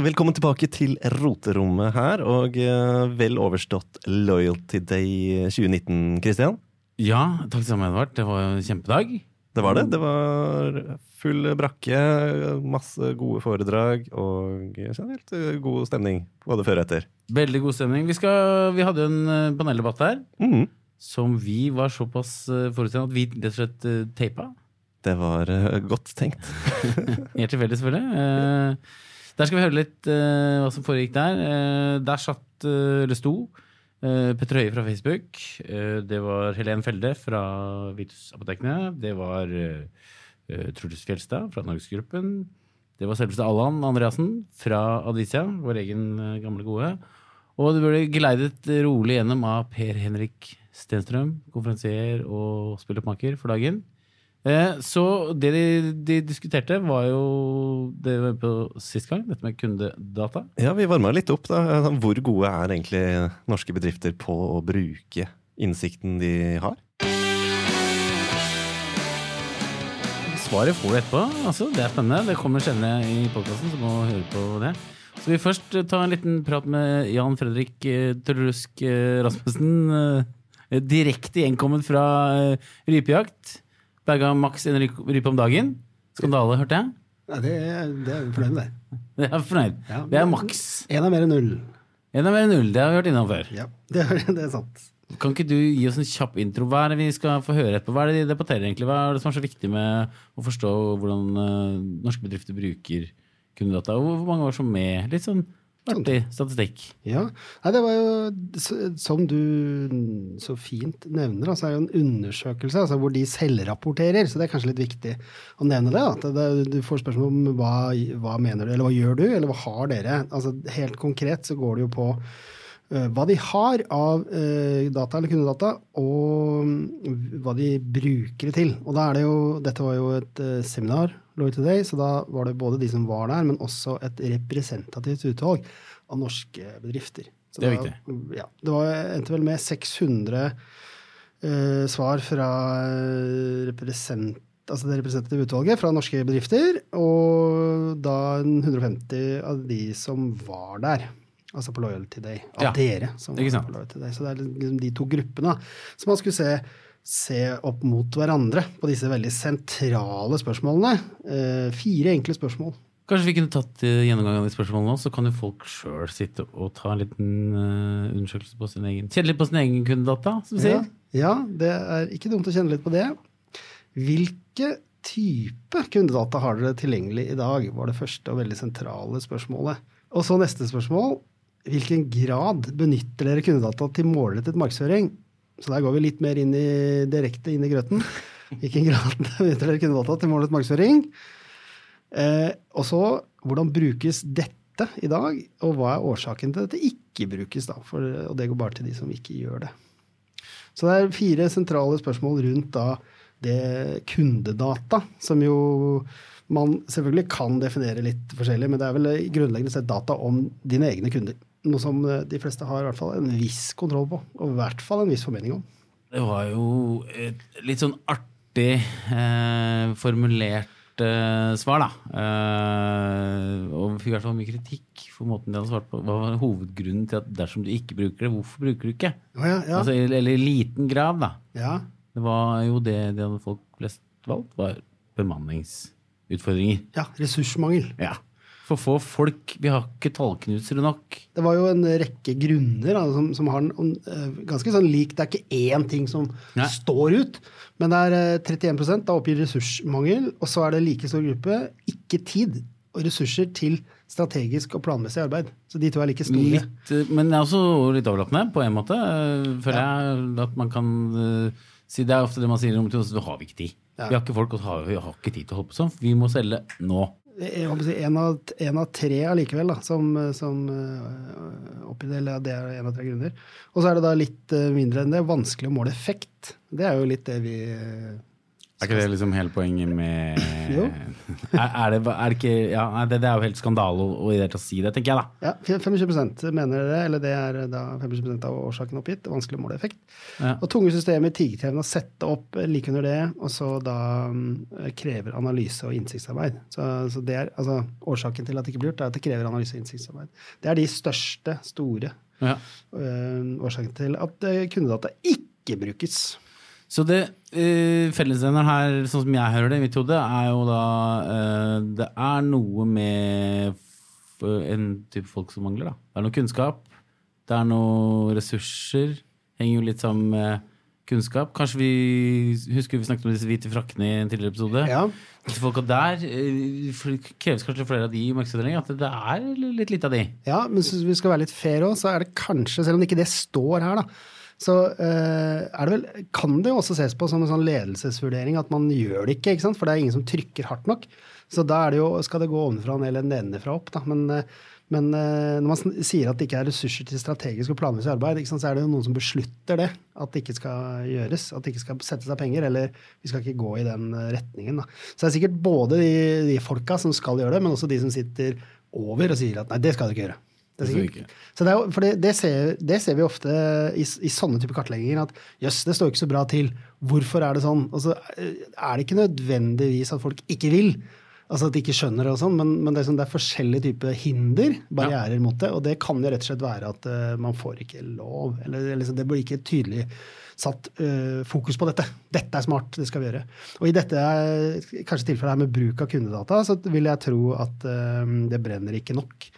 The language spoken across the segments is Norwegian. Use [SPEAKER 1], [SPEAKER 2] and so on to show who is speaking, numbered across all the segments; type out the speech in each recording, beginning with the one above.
[SPEAKER 1] Velkommen tilbake til roterommet her, og eh, vel overstått Loyalty Day 2019, Christian.
[SPEAKER 2] Ja, takk sammen, samme, Edvard. Det var en kjempedag.
[SPEAKER 1] Det var det. Det var full brakke, masse gode foredrag og generelt eh, god stemning både før og etter.
[SPEAKER 2] Veldig god stemning. Vi, skal, vi hadde en eh, paneldebatt her
[SPEAKER 1] mm.
[SPEAKER 2] som vi var såpass forutseende at vi rett og slett teipa.
[SPEAKER 1] Det var godt tenkt.
[SPEAKER 2] Helt tilfeldig, selvfølgelig. Eh, Der skal vi høre litt uh, hva som foregikk der. Uh, Der satt, uh, eller sto, Petter Høie fra Facebook. Det var Helen Felde fra Vitus Apotekene. Det var Truls Fjelstad fra Norgesgruppen. Det var selveste Allan Andreassen fra Adisia, vår egen gamle gode. Og det ble geleidet rolig gjennom av Per Henrik Stenstrøm, konferansier og spillermaker for dagen. Eh, Så det de, de diskuterte, var jo det vi var på sist gang, dette med kundedata.
[SPEAKER 1] Ja, vi varma litt opp, da. Hvor gode er egentlig norske bedrifter på å bruke innsikten de har?
[SPEAKER 2] Svaret får du etterpå. Altså, det er spennende. Det kommer senere i podkasten, så må du høre på det. Så vi først tar ta en liten prat med Jan Fredrik Trusk eh, Rasmussen. eh, Direkte gjenkommet fra eh, rypejakt. Berga maks en rype om dagen. Skandale, hørte jeg.
[SPEAKER 3] Ja, det, er- det er fornøyd med.
[SPEAKER 2] Det er fornøyd.
[SPEAKER 3] Ja.
[SPEAKER 2] Det er maks.
[SPEAKER 3] Én er mer enn null.
[SPEAKER 2] En er mer enn null, det har vi hørt innom før.
[SPEAKER 3] Ja, det er, det er sant.
[SPEAKER 2] Kan ikke du gi oss en kjapp intro? Hva er det vi skal få høre etterpå? Hva er det de debatterer egentlig? Hva er det som er så viktig med å forstå hvordan eh, norske bedrifter bruker kundedata? Hvor mange var som med? Litt sånn artig statistikk.
[SPEAKER 3] Ja, Nei, det var jo, som du så fint nevner, altså er det en undersøkelse altså hvor de selvrapporterer. Så det er kanskje litt viktig å nevne det. At det, du får spørsmål om hva, hva mener du, eller hva gjør du, eller hva har dere? Altså Helt konkret så går det jo på eh, hva de har av eh, data eller kundedata, og mm, hva de bruker det til. Og da er det jo, Dette var jo et eh, seminar, Lloyd Today, så da var det både de som var der, men også et representativt utvalg av norske bedrifter. Så
[SPEAKER 2] Det er
[SPEAKER 3] da- Ja, det var, endte vel med 600 eh, svar fra eh, represent, altså det representative utvalget fra norske bedrifter, og da 150 av de som var der. Altså på Loyalty Day. Av
[SPEAKER 2] Ja,
[SPEAKER 3] dere som var på Loyalty Day. Så det er liksom de to gruppene som man skulle se, se opp mot hverandre på disse veldig sentrale spørsmålene. Eh, fire enkle spørsmål.
[SPEAKER 2] Kanskje vi kunne tatt eh, gjennomgang av de spørsmålene nå, så kan jo folk sjøl sitte og ta en liten uh, undersøkelse på sin egen Kjenne litt på sin egen kundedata, som vi
[SPEAKER 3] Ja,
[SPEAKER 2] sier.
[SPEAKER 3] ja, det er ikke dumt å kjenne litt på det. Hvilke type kundedata har dere tilgjengelig i dag, var det første og veldig sentrale spørsmålet. Og så neste spørsmål. Hvilken grad benytter dere kundedata til målrettet markedsføring? Så der går vi litt mer inn i, direkte inn i grøten. Hvilken grad benytter dere valgt til målet markedsføring? Eh, og så, hvordan brukes dette i dag, og hva er årsaken til at det ikke brukes? da? For, og det går bare til de som ikke gjør det. Så det er fire sentrale spørsmål rundt da det kundedata, som jo man selvfølgelig kan definere litt forskjellig, men det er vel grunnleggende sett data om dine egne kunder. Noe som eh, de fleste har i hvert fall en viss kontroll på, og i hvert fall en viss formening om.
[SPEAKER 2] Det var jo et litt sånn artig eh, formulert eh, svar, da. Eh, og vi fikk i hvert fall mye kritikk for måten de hadde svart på. Hva var hovedgrunnen til at dersom du ikke bruker det, hvorfor bruker du ikke?
[SPEAKER 3] Ja, ja.
[SPEAKER 2] Altså, eller eller i liten grad, da.
[SPEAKER 3] ja.
[SPEAKER 2] Det var jo det, det hadde folk flest valgt, var bemanningsutfordringer.
[SPEAKER 3] ja, ressursmangel.
[SPEAKER 2] Ja. For få folk. Vi har ikke tallknusere nok.
[SPEAKER 3] Det var jo en rekke grunner da, som, som har en eh, ganske sånn lik Det er ikke én ting som
[SPEAKER 2] Nei.
[SPEAKER 3] står ut, men det er eh, 31% da oppgir ressursmangel, og så er det like stor gruppe ikke tid og ressurser til strategisk og planmessig arbeid. Så de to er like store.
[SPEAKER 2] Litt, eh, men det er også litt overlappende, på en måte. eh, Føler jeg at man kan eh, si Det er ofte det man sier om til oss, vi har ikke tid.
[SPEAKER 3] Ja.
[SPEAKER 2] Vi har ikke folk, og har, vi har ikke tid til å holde på sånn. Vi må selge nå.
[SPEAKER 3] En av, en av tre allikevel, da, som, som øh, oppi det, det er en av tre grunner. Og så er det da litt øh, mindre enn det, vanskelig å måle effekt. Det er jo litt det vi
[SPEAKER 2] Er ikke det liksom hele poenget med
[SPEAKER 3] Jo.
[SPEAKER 2] er, er, det, er det ikke Ja, det, det er jo helt skandale å, å si det, tenker jeg, da.
[SPEAKER 3] Ja, 25% mener det, eller det er da 25% av årsaken oppgitt. Vanskelig å måle effekt.
[SPEAKER 2] Ja.
[SPEAKER 3] Og tunge systemer tigerkrevende å sette opp like under det, og så da um, krever analyse og innsiktsarbeid. Så, så det er, altså, årsaken til at det ikke blir gjort, er at det krever analyse og innsiktsarbeid. Det er de største, store
[SPEAKER 2] Ja.
[SPEAKER 3] øh, årsakene til at øh, kundedata ikke brukes.
[SPEAKER 2] Så det uh, fellesnevneren her, sånn som jeg hører det i mitt hode, er jo da uh, Det er noe med en type folk som mangler, da. Det er noe kunnskap. Det er noe ressurser. Henger jo litt sammen med kunnskap. Kanskje vi husker vi snakket om disse hvite frakkene i en tidligere episode.
[SPEAKER 3] Ja.
[SPEAKER 2] Disse folka der eh, kreves kanskje flere av de i markedsavdelingen. At det er litt lite av de.
[SPEAKER 3] Ja, men hvis vi skal være litt fair òg, så er det kanskje, selv om ikke det står her, da, så eh, er det vel, kan det jo også ses på som en sånn ledelsesvurdering at man gjør det ikke, ikke sant? for det er ingen som trykker hardt nok. Så da er det jo, skal det gå ovenfra eller nedenfra opp. Da. Men, eh, men eh, når man sier at det ikke er ressurser til strategisk og planmessig arbeid, sant? så er det jo noen som beslutter det. At det ikke skal gjøres. At det ikke skal settes av penger. Eller vi skal ikke gå i den retningen. Da. Så det er sikkert både de, de folka som skal gjøre det, men også de som sitter over og sier at nei, det skal du ikke gjøre. Det er sikkert. Så det, er, for det, det, ser, det ser vi ofte i, i sånne typer kartlegginger, at jøss, det står ikke så bra til. Hvorfor er det sånn? Altså, er det ikke nødvendigvis at folk ikke vil. Altså at de ikke skjønner det og sånn, men, men det, er sånn, det er forskjellige typer hinder, barrierer mot det. Og det kan jo rett og slett være at uh, man får ikke lov. Eller, eller liksom, det blir ikke tydelig satt uh, fokus på dette. Dette er smart, det skal vi gjøre. Og i dette kanskje tilfellet her med bruk av kundedata, så vil jeg tro at uh, det brenner ikke nok.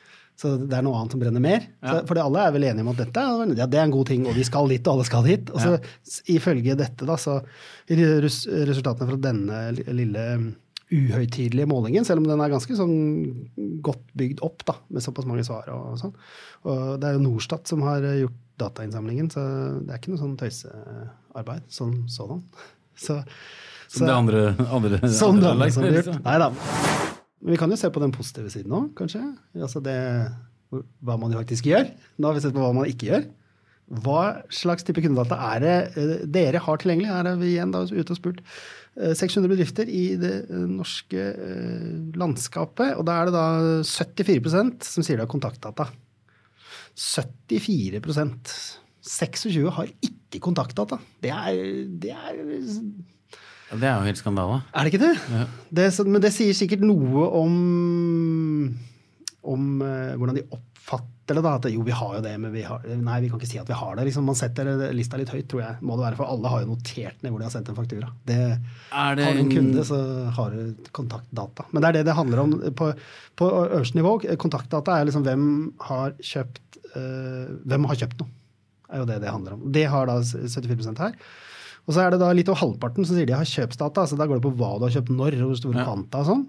[SPEAKER 3] Så det er noe annet som brenner mer.
[SPEAKER 2] Ja.
[SPEAKER 3] For alle er vel enige om at dette ja, det er en god ting, og vi skal dit, og alle skal dit. Og så ja. ifølge dette, da, så res- resultatene fra denne lille um, uhøytidelige målingen, selv om den er ganske sånn godt bygd opp da, med såpass mange svar og sånn. Og det er jo Norstat som har eh, gjort datainnsamlingen, så det er ikke noe sånn tøysearbeid sånn sådan. Så,
[SPEAKER 2] Som det andre, andre,
[SPEAKER 3] som
[SPEAKER 2] andre
[SPEAKER 3] andre som
[SPEAKER 2] lag,
[SPEAKER 3] blir
[SPEAKER 2] liksom.
[SPEAKER 3] gjort. Da. Men vi kan jo se på den positive siden òg, kanskje. Altså det, hva man jo faktisk gjør. Nå har vi sett på hva man ikke gjør. Hva slags type kundedata er det eh, dere har tilgjengelig? Her er vi igjen da ute og spurt eh, 600 bedrifter i det eh, norske landskapet. Og da er det da 74% som sier de har kontaktdata. 74% 26 har ikke kontaktdata. Det er, det er
[SPEAKER 2] Det er jo helt skandale.
[SPEAKER 3] er det ikke det?
[SPEAKER 2] Ja.
[SPEAKER 3] det men det sier sikkert noe om, om eh, hvordan de oppfatter det. da, At jo, vi har jo det, men vi har, nei, vi kan ikke si at vi har det. liksom, Man setter lista litt høyt, tror jeg. må det være, For alle har jo notert ned hvor de har sendt en faktura. Det,
[SPEAKER 2] Er det
[SPEAKER 3] har du en kunde, så har du kontaktdata. Men det er det det handler om på, på øverste nivå. Kontaktdata er liksom hvem har kjøpt eh, Hvem har kjøpt noe? er jo det det handler om. Det har da 74% her. Og så er det da litt over halvparten som sier de har kjøpsdata. så Da går det på hva du har kjøpt når, og hvor store kvanta og sånn.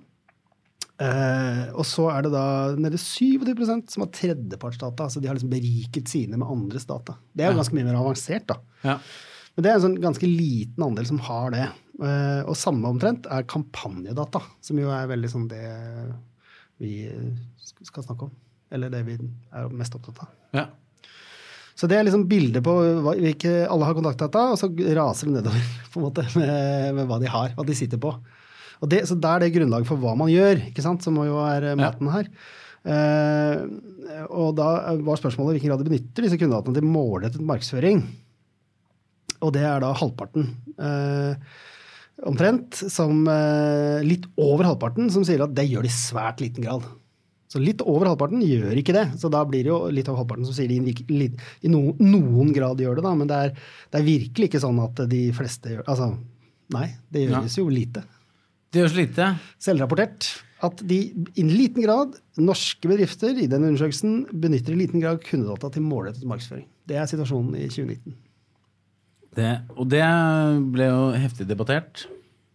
[SPEAKER 3] Uh, og så er det da nede 27% som har tredjepartsdata. altså De har liksom beriket sine med andres data. Det er jo
[SPEAKER 2] Ja.
[SPEAKER 3] ganske mye mer avansert, da.
[SPEAKER 2] Ja.
[SPEAKER 3] Men det er en sånn ganske liten andel som har det. Uh, og samme omtrent er kampanjedata, som jo er veldig sånn det vi skal snakke om. Eller det vi er mest opptatt av.
[SPEAKER 2] Ja.
[SPEAKER 3] Så det er liksom bildet på hvilke alle har kontaktdata, og så raser det nedover på en måte med, med hva de har, hva de sitter på. Og det, så da er det grunnlag for hva man gjør, ikke sant, som jo er maten her. Uh, og da var spørsmålet i hvilken grad de benytter disse kundedataene til målrettet markedsføring. Og det er da halvparten. Uh, omtrent. Som uh, litt over halvparten som sier at det gjør de i svært liten grad. Så litt over halvparten gjør ikke det. Så da blir det jo litt over halvparten som sier de i, noen grad gjør det, da. Men det er, det er virkelig ikke sånn at de fleste gjør Altså, nei, det gjøres jo lite.
[SPEAKER 2] Det gjøres lite.
[SPEAKER 3] Selvrapportert at de i liten grad, norske bedrifter i den undersøkelsen, benytter i liten grad kundedata til målrettet markedsføring. Det er situasjonen i 2019.
[SPEAKER 2] Det, og det ble jo heftig debattert.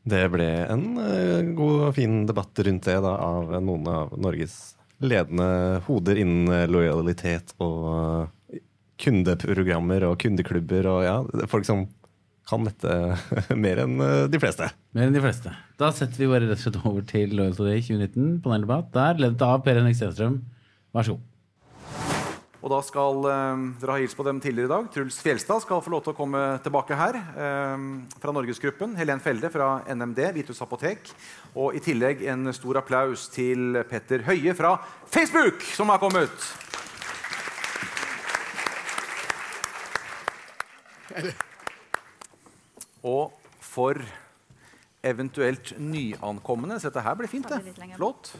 [SPEAKER 1] Det ble en eh, god og fin debatt rundt det da, av noen av Norges ledende hoder innen eh, lojalitet og eh, kundeprogrammer og kundeklubber og ja, folk som kan dette mer enn eh, de fleste.
[SPEAKER 2] Mer enn de fleste. Da setter vi bare rett og slett over til Loyalty Today 2019, paneldebatt. Der ledet av Per Henrik Stenstrøm. Vær så god.
[SPEAKER 4] Og da skal eh, dere ha hilst på dem tidligere i dag. Truls Fjelstad skal få lov til å komme tilbake her. Eh, fra Norgesgruppen. Helen Felde fra NMD, Vitus Apotek. Og i tillegg en stor applaus til Petter Høie fra Facebook, som har kommet. Og for eventuelt nyankomne Så dette her blir fint, det. Flott.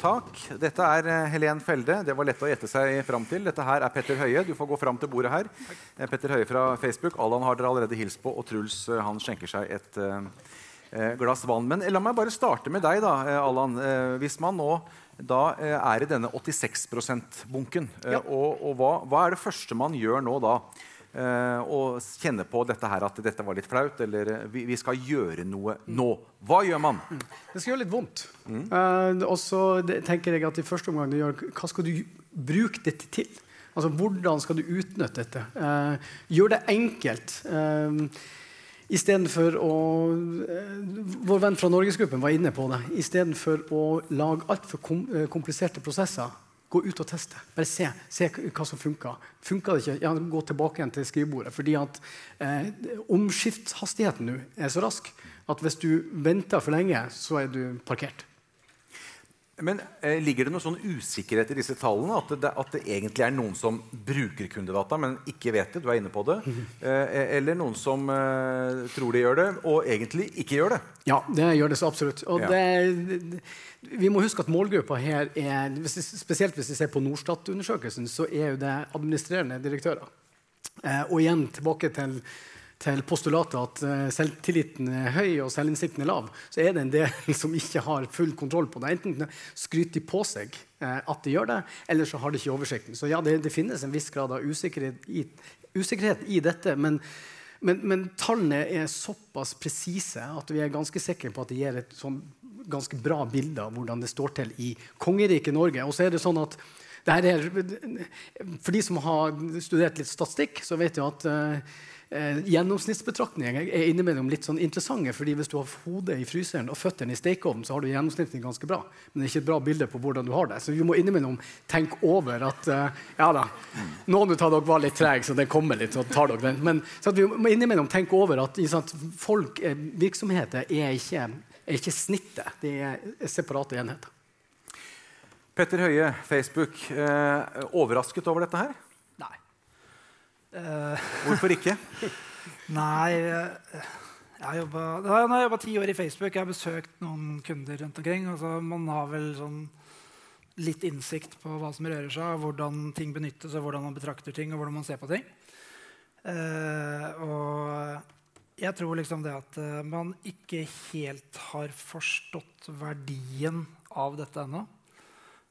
[SPEAKER 4] Takk. Dette er eh, Helen Felde. Det var lett å gjette seg fram til. Dette her er Petter Høie. Du får gå fram til bordet her. Takk. Petter Høie fra Facebook. Allan har dere allerede hilst på, og Truls eh, han skjenker seg et eh, eh, glass vann. Men la meg bare starte med deg, da, eh, Allan. Eh, hvis man nå da eh, er i denne 86 %-bunken, eh,
[SPEAKER 5] Ja.
[SPEAKER 4] og, og hva, hva er det første man gjør nå da? Eh, og kjenne på dette her at dette var litt flaut, eller eh, vi, vi skal gjøre noe nå. Hva gjør man?
[SPEAKER 5] Det skal gjøre litt vondt. Eh, og så tenker jeg at i første omgang gjør, hva skal du bruke dette til? Altså, Hvordan skal du utnytte dette? Uh, gjør det enkelt. Uh, Istedenfor å Vår venn fra Norgesgruppen var inne på det. Istedenfor å lage altfor kom, kompliserte prosesser, gå ut og teste. Bare se, se hva som funker. Funker det ikke, ja, gå tilbake igjen til skrivebordet. Fordi at eh, omskiftshastigheten nå er så rask at hvis du venter for lenge, så er du parkert.
[SPEAKER 4] Men eh, Ligger det noe sånn usikkerhet i disse tallene? At det, at det egentlig er noen som bruker kundedata, men ikke vet det? Du er inne på det. Eh, eller noen som eh, tror de gjør det, og egentlig ikke gjør det?
[SPEAKER 5] Ja, det gjør det så absolutt. Og
[SPEAKER 4] Ja.
[SPEAKER 5] det, vi må huske at målgruppa her er hvis Spesielt hvis vi ser på Norstat-undersøkelsen, så er jo det administrerende direktører. Eh, og igjen tilbake til, til postulatet at eh, selvtilliten er høy og selvinnsikten er lav, så er det en del som ikke har full kontroll på det. Enten skryter de på seg eh, at de gjør det, eller så har de ikke oversikten. Så ja, det, det finnes en viss grad av usikkerhet i, usikkerhet i dette. men men, men tallene er såpass presise at vi er ganske sikre på at det gir et sånn ganske bra bilde av hvordan det står til i kongeriket Norge. Og så er det sånn at er, For de som har studert litt statistikk, så vet de at eh, eh, gjennomsnittsbetraktninger er innimellom litt sånn interessante. fordi hvis du har hodet i fryseren og føttene i stekeovnen, så har du gjennomsnittlig ganske bra. Men det er ikke et bra bilde på hvordan du har det. Så vi må innimellom tenke over at eh, ja da, noen av dere var litt trege, så den kommer litt, så tar dere den. Men så vi må innimellom tenke over at sant, folk, eh, virksomheter er ikke, er ikke snittet. Det er separate enheter.
[SPEAKER 4] Petter Høie, Facebook. Eh, overrasket over dette her?
[SPEAKER 6] Eh,
[SPEAKER 4] Hvorfor ikke?
[SPEAKER 6] nei eh, Jeg har jobba ti år i Facebook. Jeg har besøkt noen kunder rundt omkring. Altså, man har vel sånn litt innsikt på hva som rører seg, hvordan ting benyttes, og hvordan man betrakter ting, og hvordan man ser på ting. Eh, og jeg tror liksom det at eh, man ikke helt har forstått verdien av dette ennå.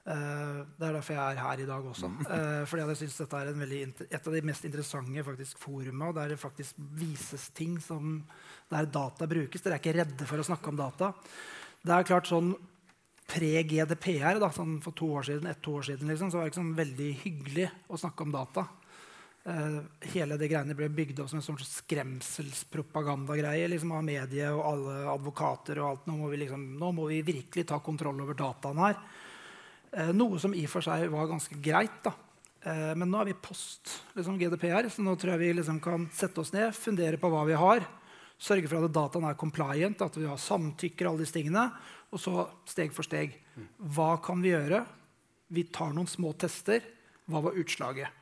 [SPEAKER 6] Eh, det er derfor jeg er her i dag også. Eh, fordi jeg synes dette er en veldig, et av de mest interessante faktisk, foruma, der det faktisk vises ting som, der data brukes. Dere er ikke redde for å snakke om data. Det er klart sånn Pre-GDPR, sånn for to år siden, ett-to år siden liksom, så var det ikke sånn veldig hyggelig å snakke om data. Uh, hele det greiene ble bygd opp som en sånn skremselspropagandagreie liksom, av medie og alle advokater. og alt. Nå må, vi liksom, nå må vi virkelig ta kontroll over dataen her. Eh, noe som i og for seg var ganske greit. da. Eh, men nå er vi post liksom GDPR, så nå tror jeg vi liksom kan sette oss ned, fundere på hva vi har, sørge for at dataen er compliant, at vi har samtykker, alle disse tingene, og så steg for steg. Hva kan vi gjøre? Vi tar noen små tester. Hva var utslaget?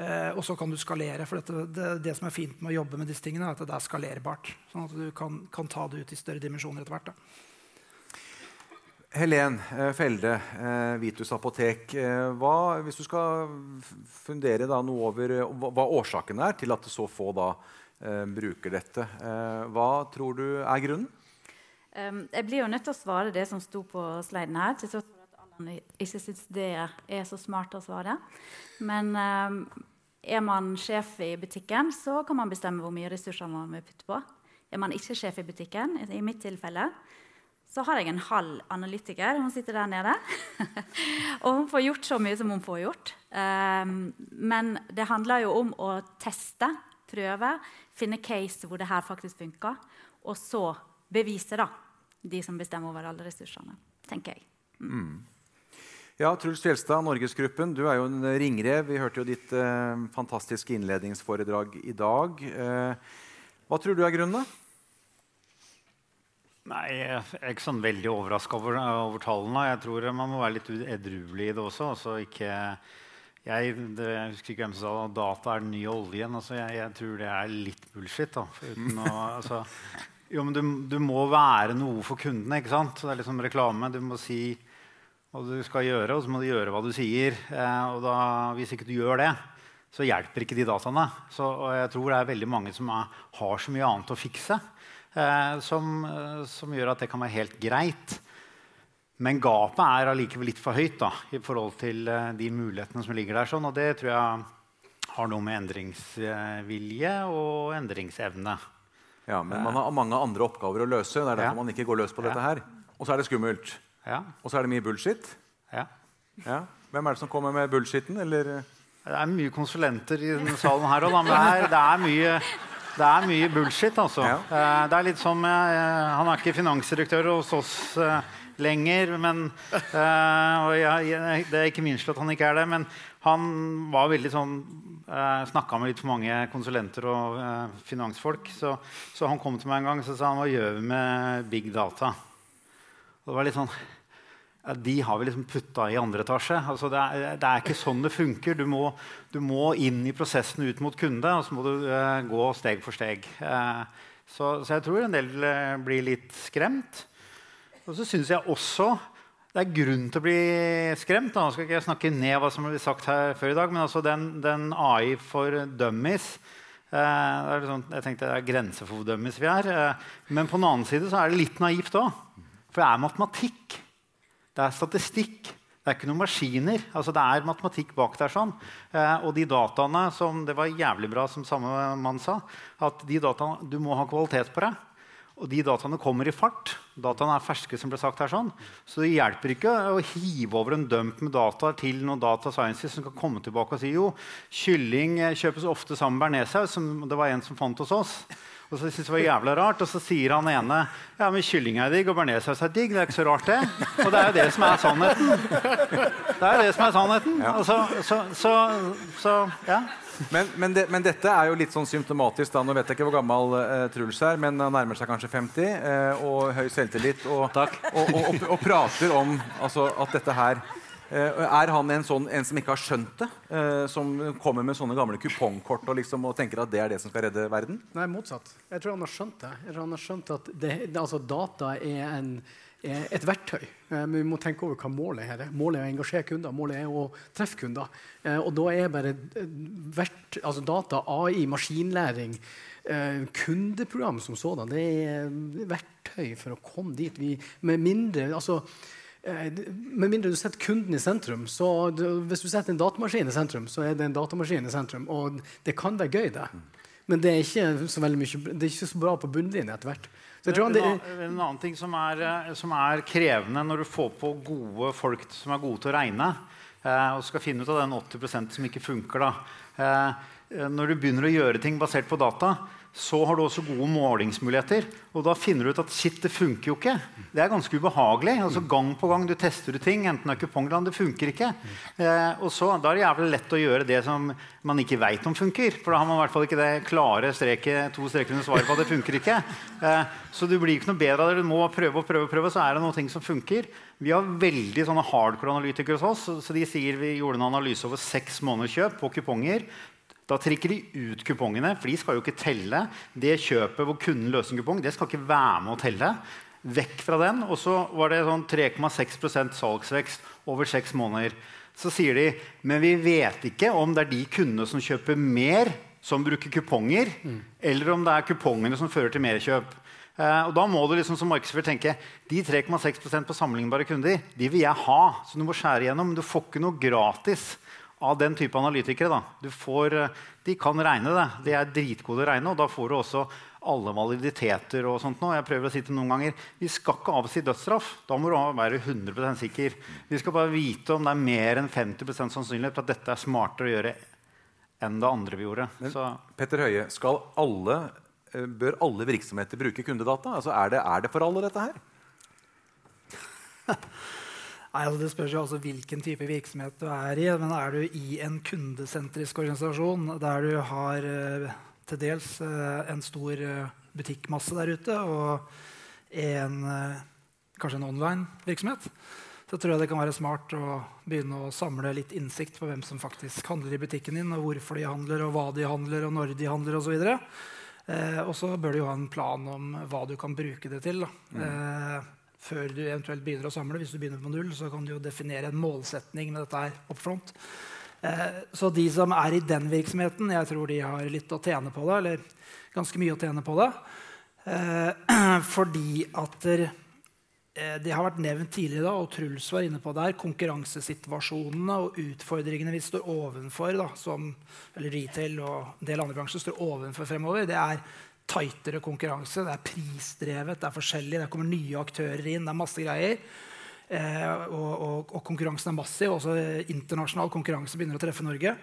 [SPEAKER 6] Eh, og så kan du skalere. For dette, det, det som er fint med å jobbe med disse tingene, er at det er skalerbart. Sånn at du kan, kan ta det ut i større dimensjoner etter hvert. Da.
[SPEAKER 4] Helen eh, Felde, eh, Vitus apotek. Eh, hva, hvis du skal fundere noe over hva, årsaken er til at så få da bruker dette, hva tror du er grunnen?
[SPEAKER 7] Jeg blir jo nødt til å svare det som sto på sliden her. til tross for at Allan ikke syns det er så smart å svare. Men er man sjef i butikken, så kan man bestemme hvor mye ressurser man vil putte på. Er man ikke sjef i butikken, i mitt tilfelle, så har jeg en halv analytiker. Hun sitter der nede. og hun får gjort så mye som hun får gjort. Um, men det handler jo om å teste, prøve, finne case hvor det her faktisk funker. Og så bevise da, de som bestemmer over alle ressursene. tenker jeg.
[SPEAKER 4] Ja, Truls Fjelstad, Norgesgruppen, du er jo en ringrev. Vi hørte jo ditt eh, fantastiske innledningsforedrag i dag. Eh, hva tror du er grunnen?
[SPEAKER 8] Nei, Jeg er ikke sånn veldig overraska over, over, tallene. Jeg tror man må være litt edruelig i det også. Altså ikke, jeg, det, jeg, husker ikke hvem som sa at data er den nye oljen. Altså jeg, jeg, tror det er litt bullshit. Å, altså, jo, men du, du, må være noe for kundene. ikke sant? Det er liksom reklame. Du må si hva du skal gjøre, og så må du gjøre hva du sier. Eh, og da, hvis ikke du gjør det, så hjelper ikke de dataene. Så, og jeg tror det er veldig mange som er, har så mye annet å fikse som, eh, som, gjør at det kan være helt greit. Men gapet er allikevel litt for høyt da, i forhold til eh, de mulighetene som ligger der. Sånn, og det tror jeg har noe med endringsvilje og endringsevne.
[SPEAKER 4] Ja, Men man har mange andre oppgaver å løse. Det er derfor ja. man ikke går løs på dette her. Og så er det skummelt. Ja. Og så er det mye bullshit.
[SPEAKER 8] Ja.
[SPEAKER 4] ja. Hvem er det som kommer med bullshitten? Eller?
[SPEAKER 8] Det er mye konsulenter i denne salen her òg, men det er, det er, mye, det er mye bullshit, altså. Ja. Eh, det er litt som eh, Han er ikke finansdirektør hos oss eh, lenger, men og jeg, Det er ikke min skyld at han ikke er det, men han var veldig sånn Snakka med litt for mange konsulenter og finansfolk. Så, så, han kom til meg en gang og sa han, hva gjør vi med big data. Og det var litt sånn de har vi liksom putta i andre etasje. Altså det, er, det, er, ikke sånn det funker. Du må, du må, inn i prosessen ut mot kunde, og så må du uh, gå steg for steg. Uh, så, så, jeg tror en del uh, blir litt skremt. Og så syns jeg også det er grunn til å bli skremt. Nå skal ikke jeg snakke ned hva som ble sagt her før i dag, men altså den, den AI for dummies sånn, Jeg tenkte det er grenser for hvor dummies vi er. men på den annen side så er det litt naivt òg. For det er matematikk. Det er statistikk. Det er ikke noen maskiner. Altså, det er matematikk bak der. sånn. Eh, og de dataene som Det var jævlig bra, som samme mann sa. At de dataene, du må ha kvalitet på det. Og de dataene kommer i fart. Dataene er ferske. som ble sagt her sånn. Så det hjelper ikke å hive over en dump med data til noen data scientists som kan komme tilbake og si jo, kylling kjøpes ofte sammen med bearnéssaus, det var en som fant hos oss. Og så synes det var jævla rart, og så sier han ene ja, men kylling er digg og bearnéssaus er digg. Det er ikke så rart, det. Og det er jo det som er sannheten. Det er jo det som er sannheten. Ja. Altså, så, så, så, ja.
[SPEAKER 4] Men, men, det, men, dette er jo litt sånn symptomatisk. da, Nå vet jeg ikke hvor gammel eh, Truls er, men han nærmer seg kanskje 50. Uh, eh, og høy selvtillit. Og, og, og, og prater om altså, at dette her Eh, er han en, sånn, en som ikke har skjønt det? Eh, som kommer med sånne gamle kupongkort og, liksom, og, tenker at det er det som skal redde verden?
[SPEAKER 3] Nei, motsatt. Jeg tror han har skjønt det. Jeg tror han har skjønt at det, altså, Data er, en, er, et verktøy. Eh, men vi må tenke over hva målet er. Målet er å engasjere kunder. Målet er å treffe kunder. Og da er bare vert, altså data, AI, maskinlæring kundeprogram som sådan, det er verktøy for å komme dit. Vi, med mindre, altså Eh, med mindre du setter kunden i sentrum. så Hvis du setter en datamaskin i sentrum, så er det en datamaskin i sentrum. Og det kan være gøy, det. Men det er ikke så, mye, det er ikke så bra på bunnlinjen etter hvert.
[SPEAKER 8] Det, en, en annen ting som er, eh, som er, krevende når du får på gode folk som er gode til å regne, eh, og skal finne ut av den 80% som ikke funker da. Eh, når du begynner å gjøre ting basert på data, så har du også gode målingsmuligheter. Og da finner du ut at shit, det funker jo ikke. Det er ganske ubehagelig. altså Gang på gang du tester du ting, enten det er kupongland, det funker ikke. Eh, og så, Da er det jævlig lett å gjøre det som man ikke veit om funker. For da har man i hvert fall ikke det klare streket, to streker under svaret på at det funker ikke. Eh, så du blir ikke noe bedre av det. Du må prøve og prøve, og prøve, så er det noen ting som funker. Vi har veldig sånne hardcore analytikere hos oss. så de sier Vi gjorde en analyse over seks måneders kjøp på kuponger. Da trekker de ut kupongene, for de skal jo ikke telle. Det kjøpet hvor kunden løser en kupong, det skal ikke være med å telle. Vekk fra den. Og så var det sånn 3,6% salgsvekst over seks måneder. Så sier de men vi vet ikke om det er de kundene som kjøper mer, som bruker kuponger, mm. eller om det er kupongene som fører til merkjøp. Uh, og da må du liksom som markedsfører tenke de 3,6% på sammenlignbare kunder de vil jeg ha. Så du må skjære igjennom. Men du får ikke noe gratis av den type analytikere. Får, eh, de kan regne det. De er dritgode å regne, og da får du også alle validiteter. og sånt nå. Jeg prøver å si til noen ganger, Vi skal ikke avsi dødsstraff. Da må du være 100% sikker. Vi skal bare vite om det er mer enn 50 sannsynlighet for at dette er smartere å gjøre enn det andre vi gjorde.
[SPEAKER 4] Men, Petter Høie, alle, eh, bør alle virksomheter bruke kundedata? Altså, er, det, er det for alle, dette her?
[SPEAKER 6] Nei, altså Det spørs jo også hvilken type virksomhet du er i. Men er du i en kundesentrisk organisasjon der du har eh, til dels eh, en stor eh, butikkmasse der ute og en, kanskje en online virksomhet, så tror jeg det kan være smart å begynne å samle litt innsikt på hvem som faktisk handler i butikken din, og hvorfor de handler, og hva de handler, og når de handler osv. Og så bør du jo ha en plan om hva du kan bruke det til. Da. Eh, før du eventuelt begynner å samle. Hvis du begynner på null, så kan du jo definere en målsetning med dette her up front. Eh, så de som er i den virksomheten, jeg tror de har litt å tjene på det. Eller ganske mye å tjene på det. Eh, fordi at eh, det har vært nevnt tidligere, da, og Truls var inne på der, konkurransesituasjonene og utfordringene vi står ovenfor, da, som eller retail og en del andre bransjer står ovenfor fremover, det er tightere konkurranse. Det er prisdrevet, det er forskjellig, det kommer nye aktører inn. det er masse greier. Eh, og, og, og, konkurransen er massiv. Også internasjonal konkurranse begynner å treffe Norge.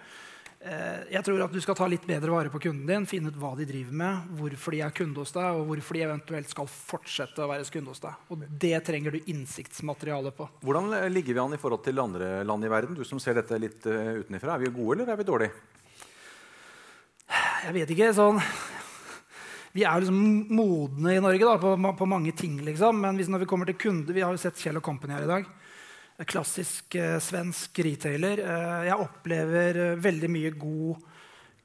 [SPEAKER 6] Eh, jeg tror at Du skal ta litt bedre vare på kunden din, finne ut hva de driver med, hvorfor de er kunde hos deg, og hvorfor de eventuelt skal fortsette å være kunde hos deg. Og Det trenger du innsiktsmateriale på.
[SPEAKER 4] Hvordan ligger vi an i forhold til andre land i verden? Du som ser dette litt utenifra? utenfra. Er vi gode, eller er vi dårlige?
[SPEAKER 6] Jeg vet ikke. sånn vi er liksom modne i Norge da, på, på, mange ting. Liksom. Men hvis, når vi kommer til kunder Vi har jo sett Kjell Company her i dag. Klassisk eh, svensk retailer. Eh, jeg opplever eh, veldig mye god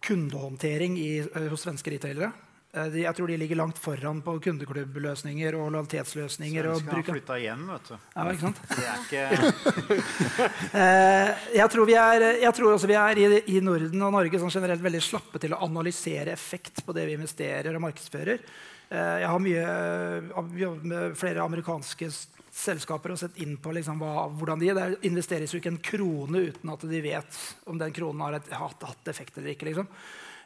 [SPEAKER 6] kundehåndtering i, eh, hos svenske retailere. Eh, jeg tror de ligger langt foran på kundeklubbløsninger og lojalitetsløsninger.
[SPEAKER 8] Så skal har flytta hjem, vet du.
[SPEAKER 6] Ja, ikke sant?
[SPEAKER 8] Ikke...
[SPEAKER 6] jeg tror, vi er, jeg tror også vi er i, i Norden og Norge sånn generelt veldig slappe til å analysere effekt på det vi investerer og markedsfører. Jeg har jobbet med flere amerikanske selskaper og sett inn på liksom hva, hvordan de Det investeres jo ikke en krone uten at de vet om den kronen har hatt, hatt effekt eller ikke. liksom.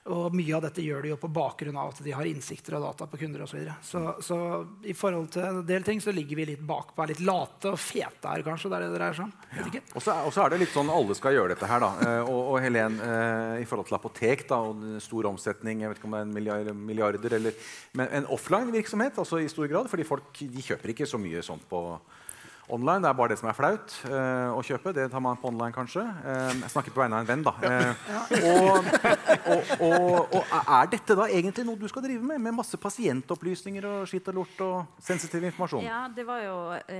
[SPEAKER 6] Og mye av dette gjør de jo på bakgrunn av at de har innsikter og data på kunder osv. Så, videre. så Så i forhold til en del ting så ligger vi litt bakpå, er litt late og fete her, kanskje. Det er det det dreier seg om.
[SPEAKER 4] Ja. Og så er, er, det litt sånn alle skal gjøre dette her, da. Eh, og, og Helen, eh, i forhold til apotek da, og stor omsetning, jeg vet ikke om det er en milliard, milliarder eller Men en offline virksomhet altså i stor grad, fordi folk de kjøper ikke så mye sånt på online. Det er bare det som er flaut uh, å kjøpe. Det tar man på online, kanskje. Uh, jeg snakker på vegne av en venn, da. Uh, og, og, og, og, er dette da egentlig noe du skal drive med? Med masse pasientopplysninger og skitt og lort og sensitiv informasjon?
[SPEAKER 7] Ja, det var jo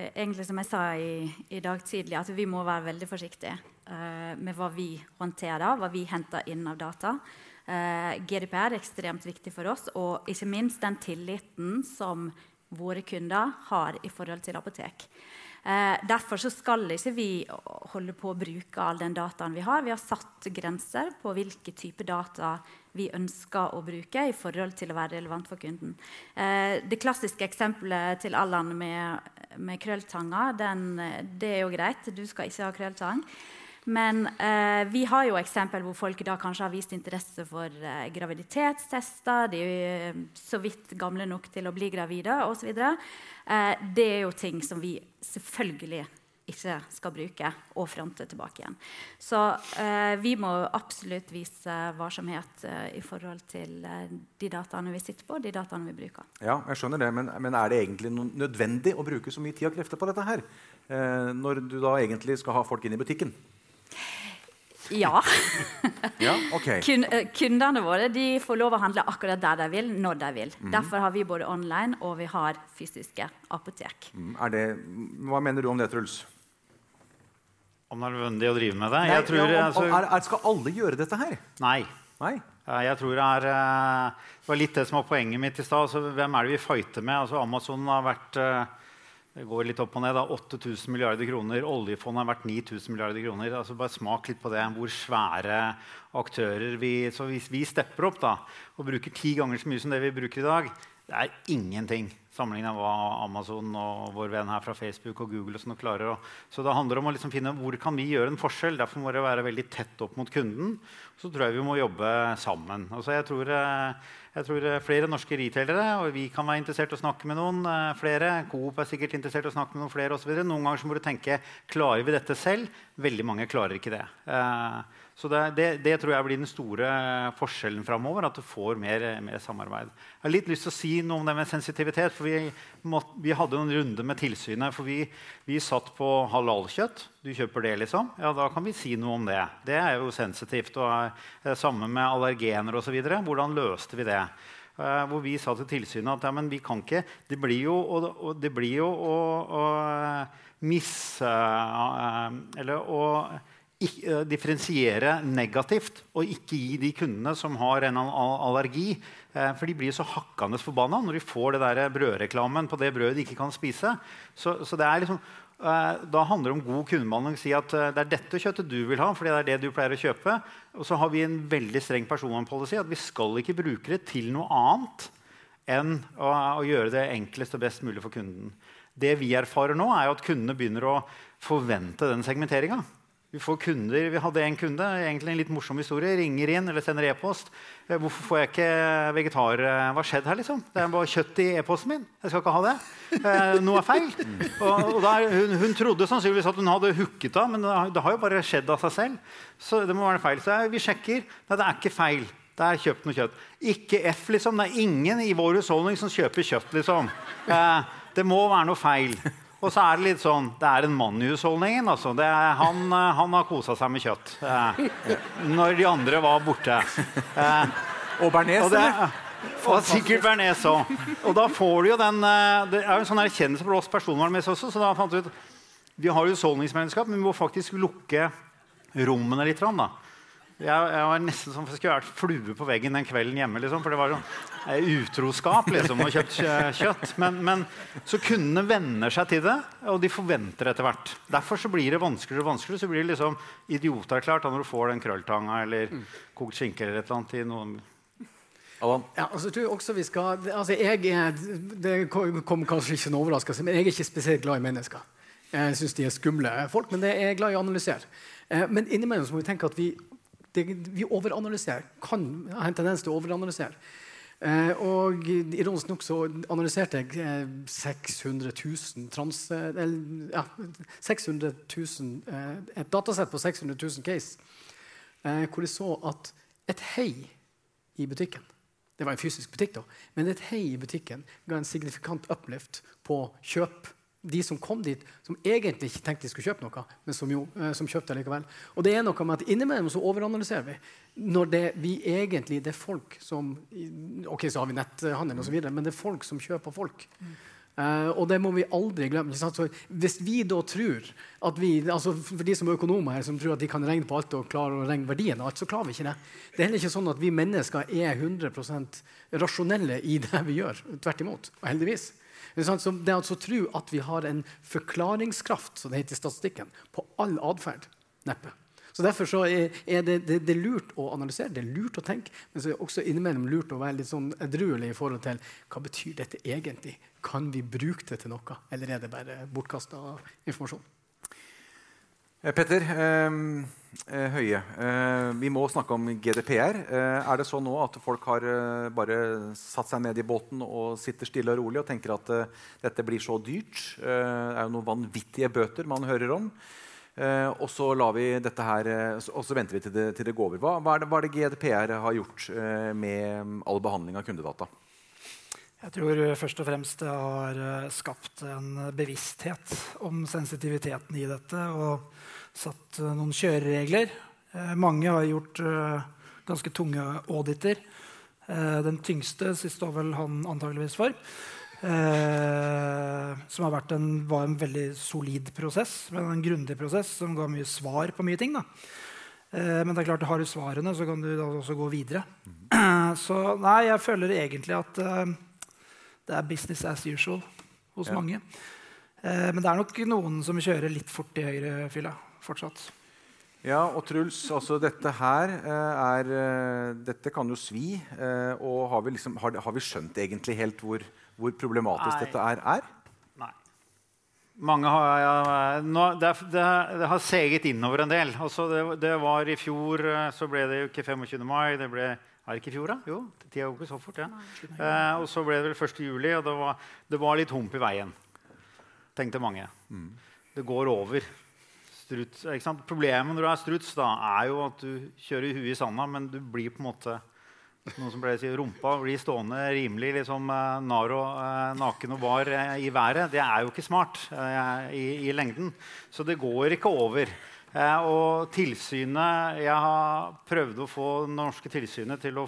[SPEAKER 7] egentlig som jeg sa i, i, dag tidlig, at vi må være veldig forsiktige med hva vi håndterer, hva vi henter inn av data. GDPR er ekstremt viktig for oss, og ikke minst den tilliten som våre kunder har i forhold til apotek. Eh, derfor skal ikke vi holde på å bruke all den dataen vi har. Vi har satt grenser på hvilke type data vi ønsker å bruke i forhold til å være relevant for kunden. Eh, det klassiske eksempelet til Allan med, med krølltanger, den, det er jo greit. Du skal ikke ha krølltang. Men eh, vi har jo eksempel hvor folk da kanskje har vist interesse for eh, graviditetstester. De er jo så vidt gamle nok til å bli gravide osv. Eh, det er jo ting som vi selvfølgelig ikke skal bruke og fronte tilbake igjen. Så eh, vi må absolutt vise varsomhet eh, i forhold til eh, de dataene vi sitter på, de dataene vi bruker.
[SPEAKER 4] Ja, jeg skjønner det, men, men er det egentlig nødvendig å bruke så mye tid og krefter på dette her? Eh, når du da egentlig skal ha folk inn i butikken?
[SPEAKER 7] Ja.
[SPEAKER 4] ja okay.
[SPEAKER 7] Kun, kundene våre de får lov å handle akkurat der de vil, når de vil. Mm. Derfor har vi både online og vi har fysiske apotek.
[SPEAKER 4] Mm. Det, hva mener du om det, Truls?
[SPEAKER 8] Om det er nødvendig å drive med det?
[SPEAKER 4] Nei, tror, ja, om, om, er, er, skal alle gjøre dette her?
[SPEAKER 8] Nei.
[SPEAKER 4] Nei?
[SPEAKER 8] Jeg tror det, er, eh, det var litt det som var poenget mitt i stad. Altså, hvem er det vi fighter med? Altså, Amazon har vært uh, det går litt opp og ned. da, 8000 milliarder kroner. Oljefondet har vært 9000 milliarder kroner. altså Bare smak litt på det, hvor svære aktører vi Så hvis vi stepper opp da, og bruker ti ganger så mye som det vi bruker i dag, det er ingenting sammenlignet med hva Amazon og vår venn her fra Facebook og Google og sånn klarer. Så det handler om å liksom finne hvor kan vi gjøre en forskjell. Derfor må det være veldig tett opp mot kunden. Så tror jeg vi må jobbe sammen. Altså jeg, tror, eh, jeg tror eh, flere norske retailere, og vi kan være interessert i å snakke med noen eh, flere. Coop er sikkert interessert i å snakke med noen flere osv. Noen ganger må du tenke klarer vi dette selv. Veldig mange klarer ikke det. Så det, det, det, tror jeg blir den store forskjellen framover. At du får mer, mer, samarbeid. Jeg har litt lyst til å si noe om det med sensitivitet. for vi, måtte, vi hadde en runde med tilsynet. For vi, vi satt på halalkjøtt. Du kjøper det, liksom? Ja, da kan vi si noe om det. Det er jo sensitivt. Og er sammen med allergener osv. Hvordan løste vi det? Eh, hvor vi sa til tilsynet at ja, vi kan ikke Det blir jo, og, og det blir jo å, å misse eh, Eller å eh, differensiere negativt og ikke gi de kundene som har en allergi. Eh, for de blir så hakkende forbanna når de får det der brødreklamen på det brødet de ikke kan spise. Så, så liksom, eh, da handler det om god kundebehandling. Si at det er dette kjøttet du vil ha, fordi det er det du pleier å kjøpe. Og så har vi en veldig streng personvernpolicy at vi skal ikke bruke det til noe annet enn å, å gjøre det enklest og best mulig for kunden. Det vi erfarer nå, er at kundene begynner å forvente den segmenteringa. Vi får kunder, vi hadde en kunde, egentlig en litt morsom historie, ringer inn eller sender e-post. Eh, 'Hvorfor får jeg ikke vegetar? Eh, hva skjedde her?' liksom? Det er bare kjøtt i e-posten min. Jeg skal ikke ha det. Eh, noe er feil. Og, og der, hun, hun, trodde sannsynligvis at hun hadde hooket av, men det, det, har jo bare skjedd av seg selv. Så det må være feil. Så vi sjekker. Nei, det er ikke feil. Det er kjøpt noe kjøtt. Ikke F, liksom. Det er ingen i vår husholdning som kjøper kjøtt, liksom. Eh, det må være noe feil. Og så er det litt sånn Det er en mann i husholdningen. Altså. Er, han, eh, han, har kosa seg med kjøtt eh, når de andre var borte. Eh,
[SPEAKER 4] og bearnés, eller?
[SPEAKER 8] Og sikkert bearnés òg. Og da får du jo den eh, Det er jo en sånn erkjennelse for oss personvernmessig også. Så da fant vi ut vi har husholdningsmenneskap, men vi må faktisk lukke rommene litt. Da. Jeg, jeg, var nesten som om jeg skulle vært flue på veggen den kvelden hjemme. Liksom, for det var sånn utroskap liksom, å kjøpe kjøtt. Men, men, så kundene venner seg til det, og de forventer etter hvert. Derfor så blir det vanskeligere og vanskeligere. Så blir det liksom idioterklært når du får den krølltanga eller mm. kokt skinke eller et eller annet i noen
[SPEAKER 5] ja, altså, tror jeg også vi skal, altså, jeg er, Det kom kanskje ikke en overraskelse, men jeg er ikke spesielt glad i mennesker. Jeg syns de er skumle folk, men det er jeg glad i å analysere. Eh, men innimellom må vi tenke at vi det, vi overanalyserer. Kan ha en tendens til å overanalysere. Eh, og ironisk nok så analyserte jeg eh, 600 000 trans... Eh, ja, 600 000, eh, et datasett på 600 000 case eh, hvor jeg så at et hei i butikken Det var en fysisk butikk, da. Men et hei i butikken ga en signifikant uplift på kjøp de som kom dit, som egentlig ikke tenkte de skulle kjøpe noe, men som, jo, eh, som kjøpte likevel. Og det er noe med at Innimellom så overanalyserer vi. Når det, vi egentlig, det er folk som Ok, så har vi netthandel osv., men det er folk som kjøper folk. Uh, og det må vi aldri glemme. Hvis vi da tror at vi, altså For de som er økonomer her, som tror at de kan regne på alt og klarer å regne verdien av alt, så klarer vi ikke det. Det er heller ikke sånn at vi mennesker er 100% rasjonelle i det vi gjør. Tvert imot. Og heldigvis. Det er altså å tro at vi har en forklaringskraft som det heter i statistikken, på all atferd. Neppe. Så Derfor så er, det, det, det, er lurt å analysere, det er lurt å tenke, men så er det også innimellom lurt å være litt sånn edruelig i forhold til hva betyr dette egentlig. Kan vi bruke det til noe, eller er det bare bortkasta informasjon?
[SPEAKER 4] Eh, Petter eh, eh, Høie, vi må snakke om GDPR. Er det sånn nå at folk har bare satt seg ned i båten og sitter stille og rolig og tenker at dette blir så dyrt? det er jo noen vanvittige bøter man hører om. og så lar vi dette her, og så venter vi til det, til det går over. Hva, hva, er det, GDPR har gjort med all behandling av kundedata?
[SPEAKER 6] Jeg tror først og fremst det har skapt en bevissthet om sensitiviteten i dette. og satt eh, noen kjøreregler. Eh, mange har gjort eh, ganske tunge auditer. Den tyngste står vel han antageligvis for. som en, var en veldig solid prosess, men en grundig prosess som ga mye svar på mye ting. Da. men det er klart, har du svarene, så kan du også gå videre. så nei, jeg føler egentlig at det er business as usual hos ja. mange. men det er nok noen som kjører litt fort i høyrefylla fortsatt.
[SPEAKER 4] Ja, og Truls, altså dette her eh, er eh, Dette kan jo svi. Eh, og har vi, liksom, har, har vi skjønt egentlig helt hvor, hvor problematisk Nei. dette er, er?
[SPEAKER 8] Nei. Mange har, ja, nå, det, det, det, har seget innover en del. Altså det, det, var I fjor så ble det jo ikke 25. mai. Det ble er det ikke i fjor, da? Jo, tida går ikke så fort. Ja. Eh, og så ble det vel 1. juli, og det var, det var litt hump i veien. Tenkte mange. Mm. Det går over struts, Problemet når du er struts, da, er jo at du kjører huet i sanda, men du blir på en måte noe som pleier å si rumpa blir stående rimelig liksom, eh, naro, eh, naken og bar eh, i været. Det er jo ikke smart i, i lengden. Så det går ikke over. Eh, og tilsynet Jeg har prøvd å få det norske tilsynet til å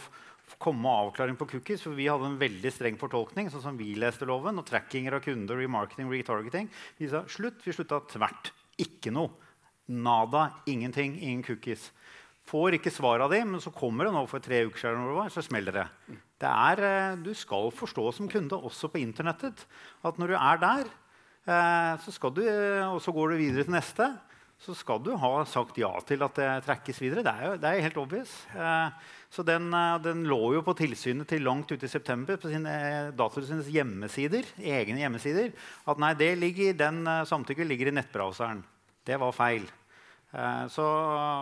[SPEAKER 8] komme med avklaring på cookies. For vi hadde en veldig streng fortolkning, sånn som vi leste loven. Og trackinger av kunder, remarketing, retargeting. Vi sa slutt. Vi slutta tvert. Ikke noe. Nada. Ingenting. Ingen cookies. Får ikke svar av dem, men så kommer det nå for tre uker siden, så smeller det. det er, eh, du skal forstå som kunde, også på internettet, at når du er der, eh, så du, og så går du videre til neste, så skal du ha sagt ja til at det trekkes videre. Det er jo det er helt obvious. Eh, så den, eh, den lå jo på tilsynet til langt ute i september på sine, eh, Datatilsynets hjemmesider, egne hjemmesider. At nei, det ligger, den samtykket ligger i nettbrowseren. Det var feil. Så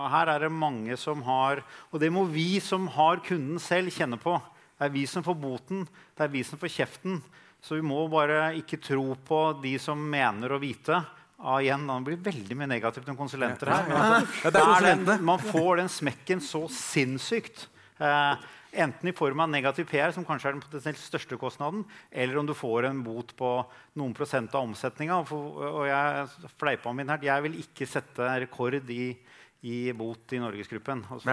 [SPEAKER 8] her er det mange som har Og det må vi som har kunden selv, kjenne på. Det er vi som får boten, det er vi som får kjeften. Så vi må bare ikke tro på de som mener å vite. Ah, igjen, Det blir veldig mye negativt om konsulenter her.
[SPEAKER 4] Men
[SPEAKER 8] den, man får den smekken så sinnssykt. Eh, enten i form av negativ PR, som kanskje er den potensielt største kostnaden, eller om du får en bot på noen prosent av omsetninga. Og jeg fleipa min her. Jeg vil ikke sette rekord i, i bot i Norgesgruppen. Det,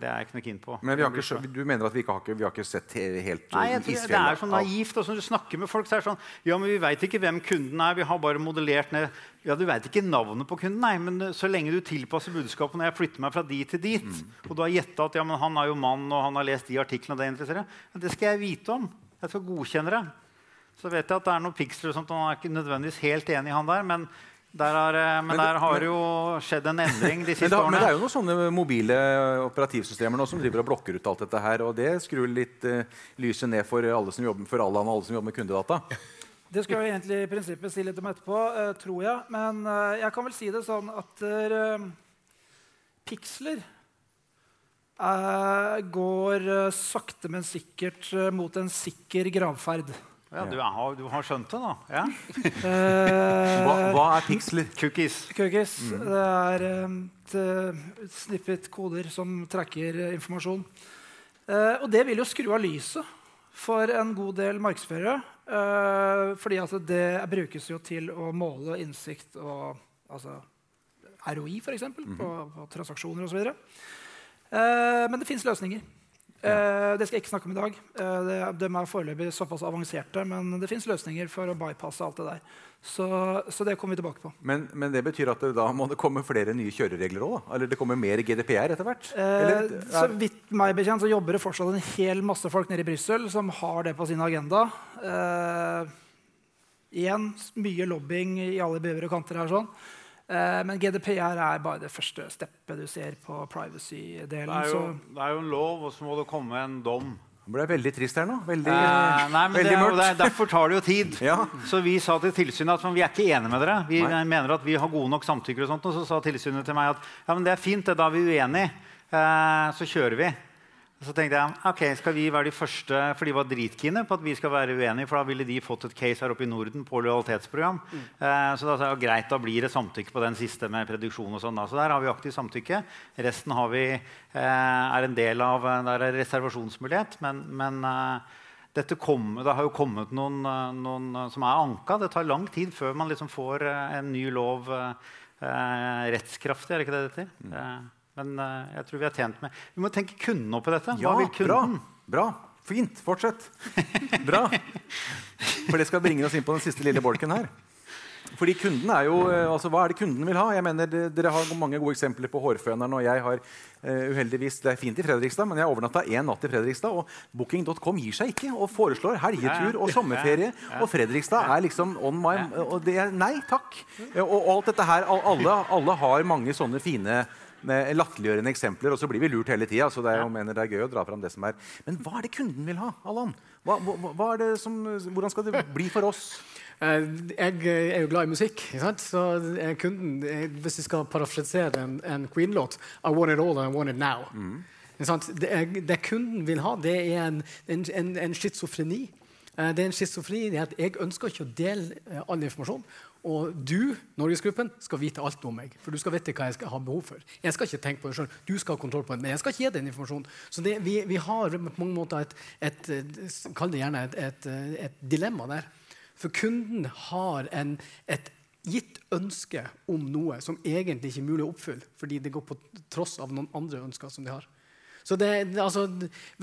[SPEAKER 8] det er jeg ikke noe keen på.
[SPEAKER 4] Men vi har ikke, du mener at vi ikke har, ikke, vi har ikke sett he- helt
[SPEAKER 8] Nei,
[SPEAKER 4] eh,
[SPEAKER 8] jeg isfjellet? det er så naivt. Altså, du snakker med folk, så er det sånn Ja, men vi veit ikke hvem kunden er. Vi har bare modellert ned Ja, du veit ikke navnet på kunden, nei, men eh, så lenge du tilpasser budskapet når jeg flytter meg fra dit til dit,
[SPEAKER 4] Mm.
[SPEAKER 8] og du har gjetta at ja, men han er jo mann, og han har lest de artiklene, og det interesserer ja, Det skal jeg vite om. Jeg skal godkjenne det. Så vet jeg at det er noen piksler og sånt, og han er ikke nødvendigvis helt enig, i han der, men der har, eh, men
[SPEAKER 4] Men det-
[SPEAKER 8] der har det jo skjedd en endring de
[SPEAKER 4] Men
[SPEAKER 8] siste
[SPEAKER 4] det, årene. men det er jo noen sånne mobile operativsystemer nå som driver og blokker ut alt dette her. Og det skrur litt uh, lyset ned for alle som jobber for Allan og alle som jobber med kundedata.
[SPEAKER 6] Det skal jeg egentlig i prinsippet si litt om etterpå, uh, tror jeg. Men uh, jeg kan vel si det sånn at piksler eh, går sakte, men sikkert mot en sikker gravferd.
[SPEAKER 8] Ja, du, har, du har skjønt det, da? Ja?
[SPEAKER 6] Eh,
[SPEAKER 4] Hva, hva er piksler?
[SPEAKER 8] Cookies.
[SPEAKER 6] Cookies. Det er et, et eh, snippet koder som tracker eh, informasjon. Eh, og det vil jo skru av lyset for en god del markedsførere. eh, fordi altså det brukes jo til å måle innsikt og altså ROI, f.eks., mm på, på transaksjoner osv. Eh, men det fins løsninger. Eh, det skal jeg ikke snakke om i dag. Uh, det, de er foreløpig såpass avanserte, men det fins løsninger for å bypasse alt det der. Så, så det kommer vi tilbake på.
[SPEAKER 4] Men, men det betyr at det, da må det komme flere nye kjøreregler òg? Eller det kommer mer GDPR etter hvert?
[SPEAKER 6] Eh,
[SPEAKER 4] Eller,
[SPEAKER 6] så vidt meg bekjent så jobber det fortsatt en hel masse folk nede i Brussel som har det på sin agenda. Eh, igjen mye lobbying i alle og kanter her. sånn. Eh, men GDPR er bare det første steppet du ser på privacy-delen. Det,
[SPEAKER 8] det er jo en lov, og så må det komme en dom.
[SPEAKER 4] Nå ble veldig trist her nå. Veldig,
[SPEAKER 8] Eh, nei, men
[SPEAKER 4] veldig
[SPEAKER 8] det
[SPEAKER 4] mørkt.
[SPEAKER 8] er, Derfor tar det jo tid.
[SPEAKER 4] Ja.
[SPEAKER 8] Så vi sa til tilsynet at vi er ikke enige med dere. Vi
[SPEAKER 4] Nei.
[SPEAKER 8] mener at vi har gode nok samtykker. Og sånt, og så sa tilsynet til meg at ja, men det er fint, det, da er vi uenige. Eh, så kjører vi. Så tenkte jeg ok, skal vi være de første, for de var dritkine på at vi skal være uenige. For da ville de fått et case her oppe i Norden på lojalitetsprogram. Eh, så da sa jeg greit, da blir det samtykke på den siste med prediksjon. og sånn. Så der har vi aktivt samtykke. Resten har vi, eh, er en del av eh, Der er reservasjonsmulighet. Men, men eh, dette kom, det har jo kommet noen, eh, noen eh, som er anka. Det tar lang tid før man liksom får en ny lov rettskraftig. Er det ikke det det heter? Eh, men eh, jeg tror vi er tjent med Vi må tenke kunden oppi dette.
[SPEAKER 4] Ja,
[SPEAKER 8] Hva vil
[SPEAKER 4] bra.
[SPEAKER 8] kunden?
[SPEAKER 4] bra. Fint. Fortsett. Bra. For det skal bringe oss inn på den siste lille bolken her. Fordi kunden er jo, eh, altså Hva er det kunden vil ha? Jeg mener, Dere har mange gode eksempler på hårføneren. og jeg har uh, uheldigvis, Det er fint i Fredrikstad, men jeg overnatta én natt i Fredrikstad. Og Booking.com gir seg ikke og foreslår helgetur og sommerferie. Og Fredrikstad er liksom on my og det er, Nei takk. Og, alt dette her, alle, alle har mange sånne fine latterliggjørende eksempler, og så blir vi lurt hele tida. Så det er, mener det er gøy å dra fram det som er. Men hva er det kunden vil ha, Allan? Hva, hva, er som, hvordan skal det bli for oss?
[SPEAKER 5] Eh, Jeg er jo glad i musikk. Så er kunden, eh, Hvis jeg skal parafrasere en, en Queen-låt I want it all and I want it now. Sant? Det, er, det kunden vil ha, det er en, en, en, en schizofreni. Eh, Det er en schizofreni i at jeg ønsker ikke å dele eh, all informasjon. Og du, Norgesgruppen, skal vite alt om meg. For du skal vite hva jeg skal ha behov for. Jeg skal ikke tenke på det selv. Du skal ha kontroll på det, men jeg skal ikke gi den informasjonen. Så det, vi, vi, har på mange måter et, et Kall det gjerne et, et, et, dilemma der. For kunden har en, et gitt ønske om noe som egentlig ikke er mulig å oppfylle, fordi det går på tross av noen andre ønsker som de har. Så det, altså,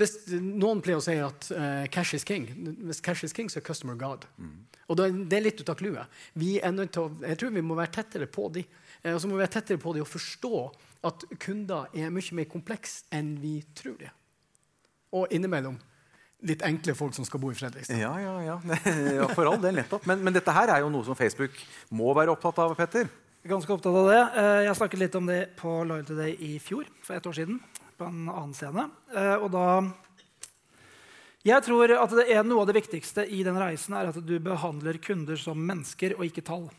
[SPEAKER 5] hvis Noen pleier å si at uh, cash is king. Hvis cash is king, så er customer god. Mm. Og det, det, er litt ut av clouet. Jeg tror vi må være tettere på de. Uh, og så må vi være tettere på de og forstå at kunder er mye mer komplekse enn vi tror de er. Og innimellom litt enkle folk som skal bo i Fredrikstad.
[SPEAKER 4] Ja, ja, ja. ja for all del, nettopp. Men, men, dette her er jo noe som Facebook må være opptatt av, Petter?
[SPEAKER 6] Ganske opptatt av det. Eh, jeg snakket litt om det på Loyalty Day i fjor, for ett år siden på en annen scene. Eh, og da Jeg tror at det er noe av det viktigste i den reisen er at du behandler kunder som mennesker og ikke tall.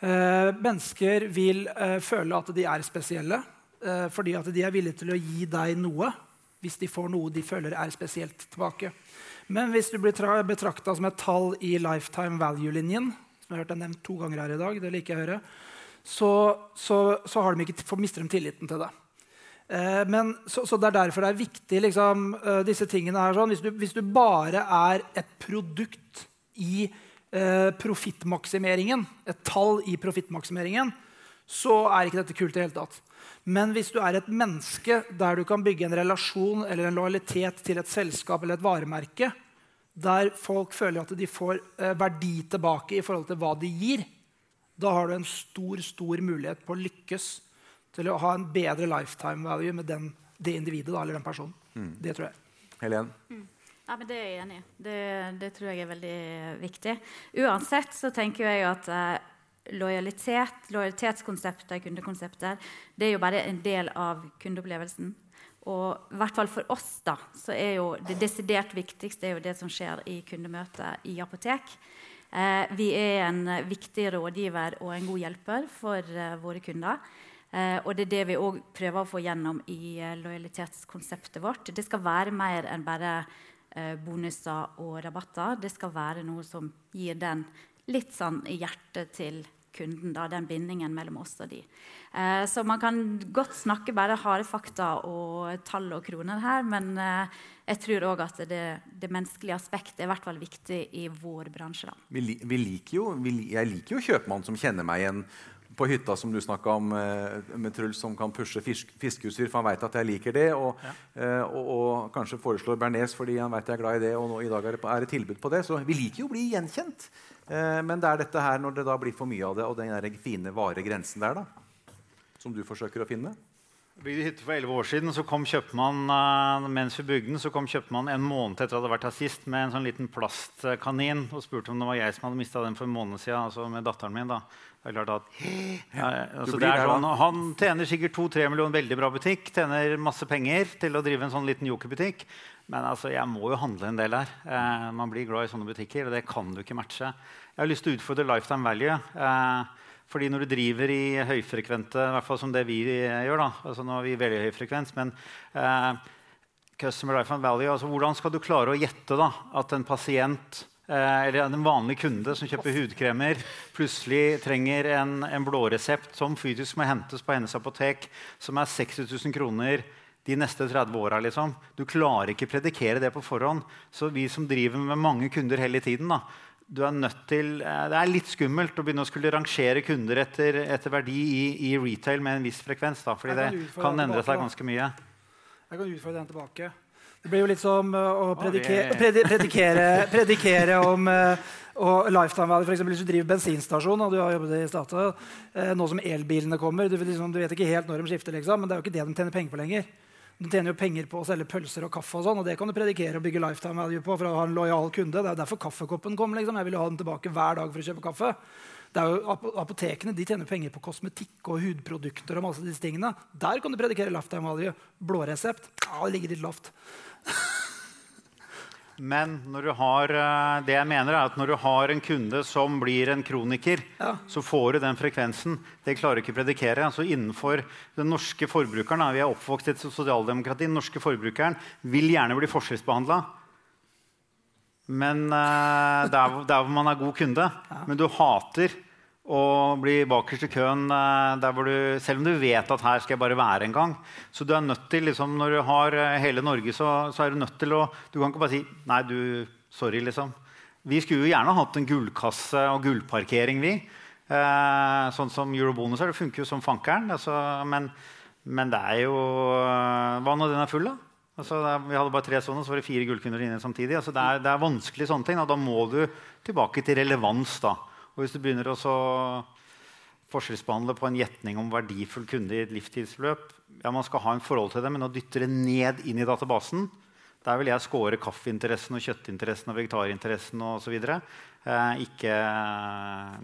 [SPEAKER 6] Eh, mennesker vil eh, føle at de er spesielle fordi at de er villige til å gi deg noe hvis de får noe de føler er spesielt tilbake. Men hvis du blir betrakta som et tall i lifetime value-linjen, som jeg har hørt deg nevnt to ganger her i dag, det liker jeg å høre, så, så, så de ikke, mister de tilliten til det. Eh, men, så, så, Det er derfor det er viktig liksom, uh, disse tingene her. Sånn. Hvis, du, hvis, du, bare er et produkt i eh, profittmaksimeringen, et tall i profittmaksimeringen, så er ikke dette kult i det hele tatt. Men hvis du er et menneske der du kan bygge en relasjon eller en lojalitet til et selskap eller et varemerke, der folk føler at de får eh, verdi tilbake i forhold til hva de gir, da har du en stor, stor mulighet på å lykkes til å ha en bedre lifetime value med den, det individet da, eller den personen. Mm. Det tror jeg.
[SPEAKER 4] Helen?
[SPEAKER 7] Mm. Ja, men Det er jeg enig i. Det, det, tror jeg er veldig viktig. Uansett så tenker jeg at eh, lojalitet, lojalitetskonseptet, kundekonseptet, det er jo bare en del av kundeopplevelsen. Og i hvert fall for oss da, så er jo det desidert viktigste er jo det som skjer i kundemøtet i apotek. Eh, vi er en viktig rådgiver og en god hjelper for eh, våre kunder. Eh, og det er det vi òg prøver å få gjennom i eh, lojalitetskonseptet vårt. Det skal være mer enn bare eh, bonuser og rabatter. Det skal være noe som gir den litt sånn i hjertet til kunden, da, den bindingen mellom oss og de. Eh, så man kan godt snakke bare harde fakta og tall og kroner her, men eh, jeg tror òg at det, det, menneskelige aspektet er i hvert fall viktig i vår bransje.
[SPEAKER 4] Vi, vi liker jo, vi, jeg liker jo kjøpmann som kjenner meg igjen på hytta som du snakka om eh, med Truls, som kan pushe fisk, fiskeutstyr, for han veit at jeg liker det. Og, ja. og, og, og, kanskje foreslår bearnés fordi han veit jeg er glad i det. Og nå, i dag er det, er det, tilbud på det. Så vi liker jo å bli gjenkjent. Eh, men det er dette her når det da blir for mye av det, og den der fine varegrensen der, da, som du forsøker å finne.
[SPEAKER 8] Bygde hytte for 11 år siden, så kom kjøpmann uh, mens vi bygde den, så kom kjøpmannen en måned etter at jeg hadde vært her sist, med en sånn liten plastkanin og spurte om det var jeg som hadde mista den for en måned siden. Altså med datteren min da. Det er klart at ja, altså det er sånn, Han tjener sikkert 2-3 millioner, veldig bra butikk. Tjener masse penger til å drive en sånn liten jokerbutikk. Men altså, jeg må jo handle en del her. Eh, man blir glad i sånne butikker, og det kan du ikke matche. Jeg har lyst til å utfordre lifetime value. Eh, fordi når du driver i høyfrekvente, i hvert fall som det vi gjør da, altså nå er vi veldig høy frekvens, men eh, customer and value, altså hvordan skal du klare å gjette da, at en pasient Eh, eller en vanlig kunde som kjøper hudkremer, plutselig trenger en, en blåresept som fysisk må hentes på hennes apotek, som er 60 000 kroner de neste 30 åra. Liksom. Du klarer ikke å predikere det på forhånd. Så vi som driver med mange kunder hele tiden, da, du er nødt til, eh, det er litt skummelt å begynne å skulle rangere kunder etter, etter verdi i, i, retail med en viss frekvens. Da, fordi det kan endre seg ganske mye.
[SPEAKER 6] Jeg kan utfordre den tilbake. Det blir jo litt som uh, å predikere, predikere, predikere om og lifetime value, for Hvis du driver bensinstasjon og du har jobbet i uh, nå som elbilene kommer du, liksom, du, vet ikke helt når de skifter, liksom, men det er jo ikke det de tjener penger på lenger. De tjener jo penger på å selge pølser og kaffe, og sånn, og det kan du predikere og bygge lifetime value på for å ha en lojal kunde. Det er jo derfor kaffekoppen kom. Liksom. Jeg vil ha den tilbake hver dag for å kjøpe kaffe. Det er jo, apotekene de tjener penger på kosmetikk og hudprodukter. og masse disse tingene. Der kan du predikere lifetime value. blå resept det ligger litt lavt.
[SPEAKER 8] Men når du har, eh, det jeg mener er at når du har en kunde som blir en kroniker, ja. så får du den frekvensen. Det klarer du ikke å predikere. Altså innenfor den norske forbrukeren, Vi er oppvokst i et sosialdemokrati. Den norske forbrukeren vil gjerne bli forskjellsbehandla. Men uh, der, der, hvor man er god kunde. Ja. Men du hater og bli bakerst i køen eh, der hvor du, selv om du vet at her skal jeg bare være en gang. Så du er nødt til, liksom, når du har eh, hele Norge, så, så, er du nødt til å Du kan ikke bare si Nei, du, sorry, liksom. Vi skulle jo gjerne hatt en gullkasse og gullparkering, vi. Eh, sånn som eurobonus er. Det funker jo som fankeren. Altså, men, men, det er jo eh, Hva når den er full, da? Altså, er, vi hadde bare tre sånne, så var det fire gullkunder inne samtidig. Altså, det, er, det er vanskelig sånne ting. Da. da må du tilbake til relevans. da. Og hvis du begynner å forskjellsbehandle på en gjetning om verdifull kunde i et livstidsløp ja, Man skal ha en forhold til det, men å dytte det ned inn i databasen Der vil jeg score kaffeinteressen og kjøttinteressen og vegetarinteressen osv. Eh, ikke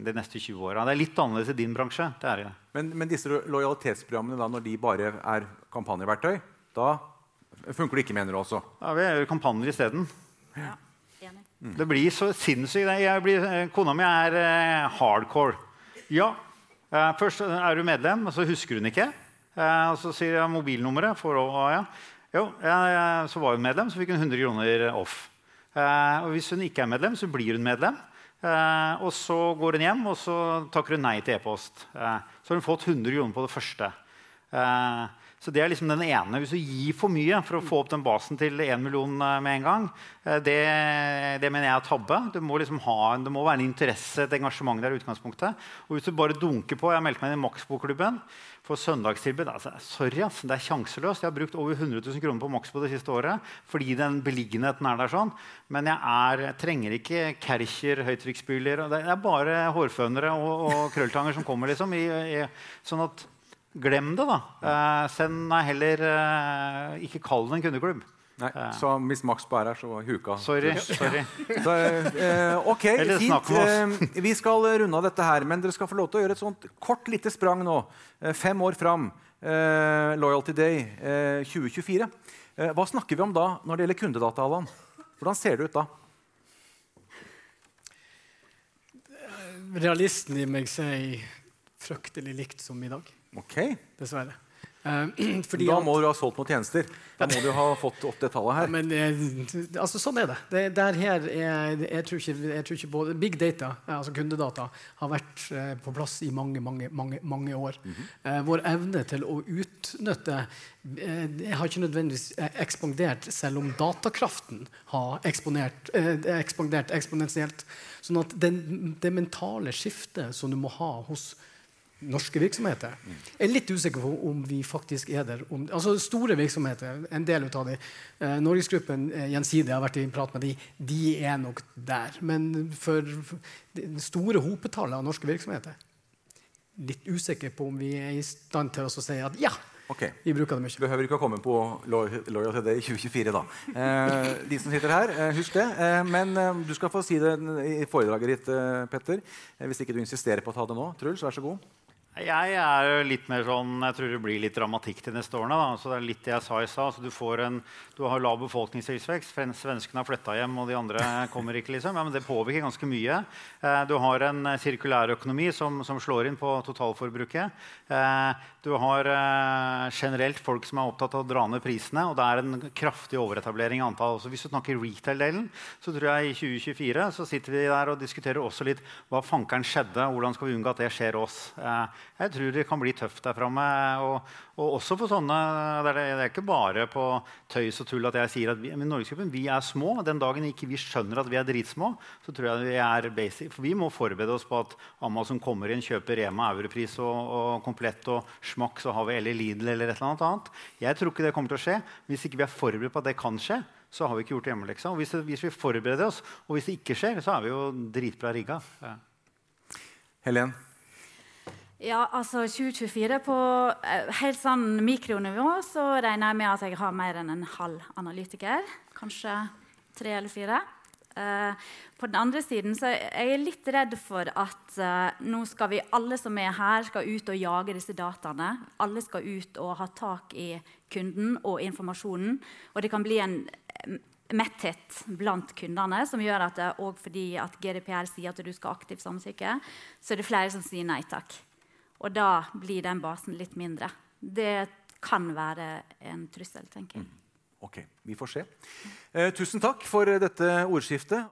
[SPEAKER 8] de neste 20 åra. Det er litt annerledes i din bransje. det er det.
[SPEAKER 4] Men, men disse lojalitetsprogrammene, da, når de bare er kampanjeverktøy, da funker det ikke, mener du også?
[SPEAKER 8] Ja, Vi gjør kampanjer isteden. Ja. Mm. Det blir så sinnssykt. Blir, eh, kona mi er eh, hardcore. Ja. Eh, først er du medlem, og så husker hun ikke. Eh, og så sier jeg mobilnummeret. For, ja. Jo, så var hun medlem, så fikk hun 100 kroner off. og hvis hun ikke er medlem, så blir hun medlem. og så går hun hjem og så takker hun nei til e-post. så har hun fått 100 kroner på det første. Uh, så det er liksom den ene. Hvis du gir for mye for å få opp den basen til 1 million eh, med en gang, eh, det, det mener jeg er tabbe. Det må, liksom ha, det må være en interesse, et engasjement der i utgangspunktet. Og hvis du bare dunker på Jeg meldte meg inn i Maxbo-klubben for søndagstilbud. Altså, sorry, ass, det er sjanseløst. Jeg har brukt over 100 000 kroner på Maxbo det siste året fordi den beliggenheten er der sånn. Men jeg, er, jeg trenger ikke Kercher, høytrykksspyler. Det er bare hårfønere og, og krølltanger som kommer. liksom. I, i, sånn at glem det, da. Eh, send nei, heller eh, Ikke kall det en kundeklubb.
[SPEAKER 4] Nei, eh. Så hvis Max bare er så huka
[SPEAKER 8] Sorry. sorry.
[SPEAKER 4] så, eh, ok, fint. Eh, vi skal runde av dette her, men dere skal få lov til å gjøre et sånt kort lite sprang nå. Eh, fem år fram. Loyalty Day 2024. hva snakker vi om da når det gjelder kundedata? Allan? Hvordan ser det ut da?
[SPEAKER 5] Realisten i meg sier fryktelig likt som i dag.
[SPEAKER 4] Ok.
[SPEAKER 5] Dessverre.
[SPEAKER 4] Uh, da må du ha solgt noen tjenester. Da må du ha fått opp det tallet her.
[SPEAKER 5] Ja, men, eh, altså, sånn er det. det der her er, jeg, tror ikke, jeg tror ikke både Big data, altså kundedata, har vært eh, på plass i mange, mange, mange, mange år. Mm -hmm. eh, vår evne til å utnytte jeg har ikke nødvendigvis ekspandert, selv om datakraften har eh, ekspandert eksponentielt. Sånn at den, det mentale skiftet som du må ha hos norske virksomheter. Jeg er litt usikker på om vi faktisk er der. Om, altså Store virksomheter, en del av dem. eh, Norgesgruppen eh, Gjensidige har vært i prat med de, de er nok der. Men for, det store hopetallet av norske virksomheter litt usikker på om vi er i stand til å si at ja, okay. vi bruker det mye.
[SPEAKER 4] Behøver ikke å komme på Loyal i 2024, da. Eh, de som sitter her, eh, husk det. Eh, men eh, du skal få si det i foredraget ditt, Petter. hvis ikke du insisterer på å ta det nå. Truls, vær så god.
[SPEAKER 8] Jeg er jo litt mer sånn, jeg tror det blir litt dramatikk de neste årene. Da. Så det er litt det jeg sa i stad. Du, du, har lav befolkningstilvekst. Svenskene har flytta hjem, og de andre kommer ikke. liksom. Ja, men Det påvirker ganske mye. Eh, du har en sirkulærøkonomi som, som slår inn på totalforbruket. Eh, du har eh, generelt folk som er opptatt av å dra ned prisene. Og det er en kraftig overetablering i antall. Så hvis du snakker retail-delen, så tror jeg i 2024 så sitter vi der og diskuterer også litt hva fankeren skjedde. Hvordan skal vi unngå at det skjer oss? Jeg tror det kan bli tøft der framme. Og, og, også for sånne det er, det ikke bare på tøys og tull at jeg sier at vi, Norgesgruppen vi er små. Den dagen ikke vi skjønner at vi er dritsmå, så tror jeg vi er basic. For vi må forberede oss på at Amazon kommer inn, kjøper Rema Europris og, og Komplett og Smack, så har vi eller Lidl eller et eller annet. Jeg tror ikke det kommer til å skje. Hvis ikke vi er forberedt på at det kan skje, så har vi ikke gjort hjemmeleksa. Og hvis, hvis, vi forbereder oss, og hvis det ikke skjer, så er vi jo dritbra rigga. Ja.
[SPEAKER 4] Helen?
[SPEAKER 7] Ja, altså 2024 På eh, helt sånn mikronivå så regner jeg med at jeg har mer enn en halv analytiker. Kanskje tre eller fire. Uh, på den andre siden så er jeg litt redd for at uh, nå skal vi alle som er her, skal ut og jage disse dataene. Alle skal ut og ha tak i kunden og informasjonen. Og det kan bli en metthet blant kundene som gjør at òg fordi at GDPR sier at du skal aktivt samtykke, så er det flere som sier nei takk. Og da blir den basen litt mindre. Det kan være en trussel, tenker jeg.
[SPEAKER 4] Mm. Ok, vi får se. Eh, tusen takk for dette ordskiftet.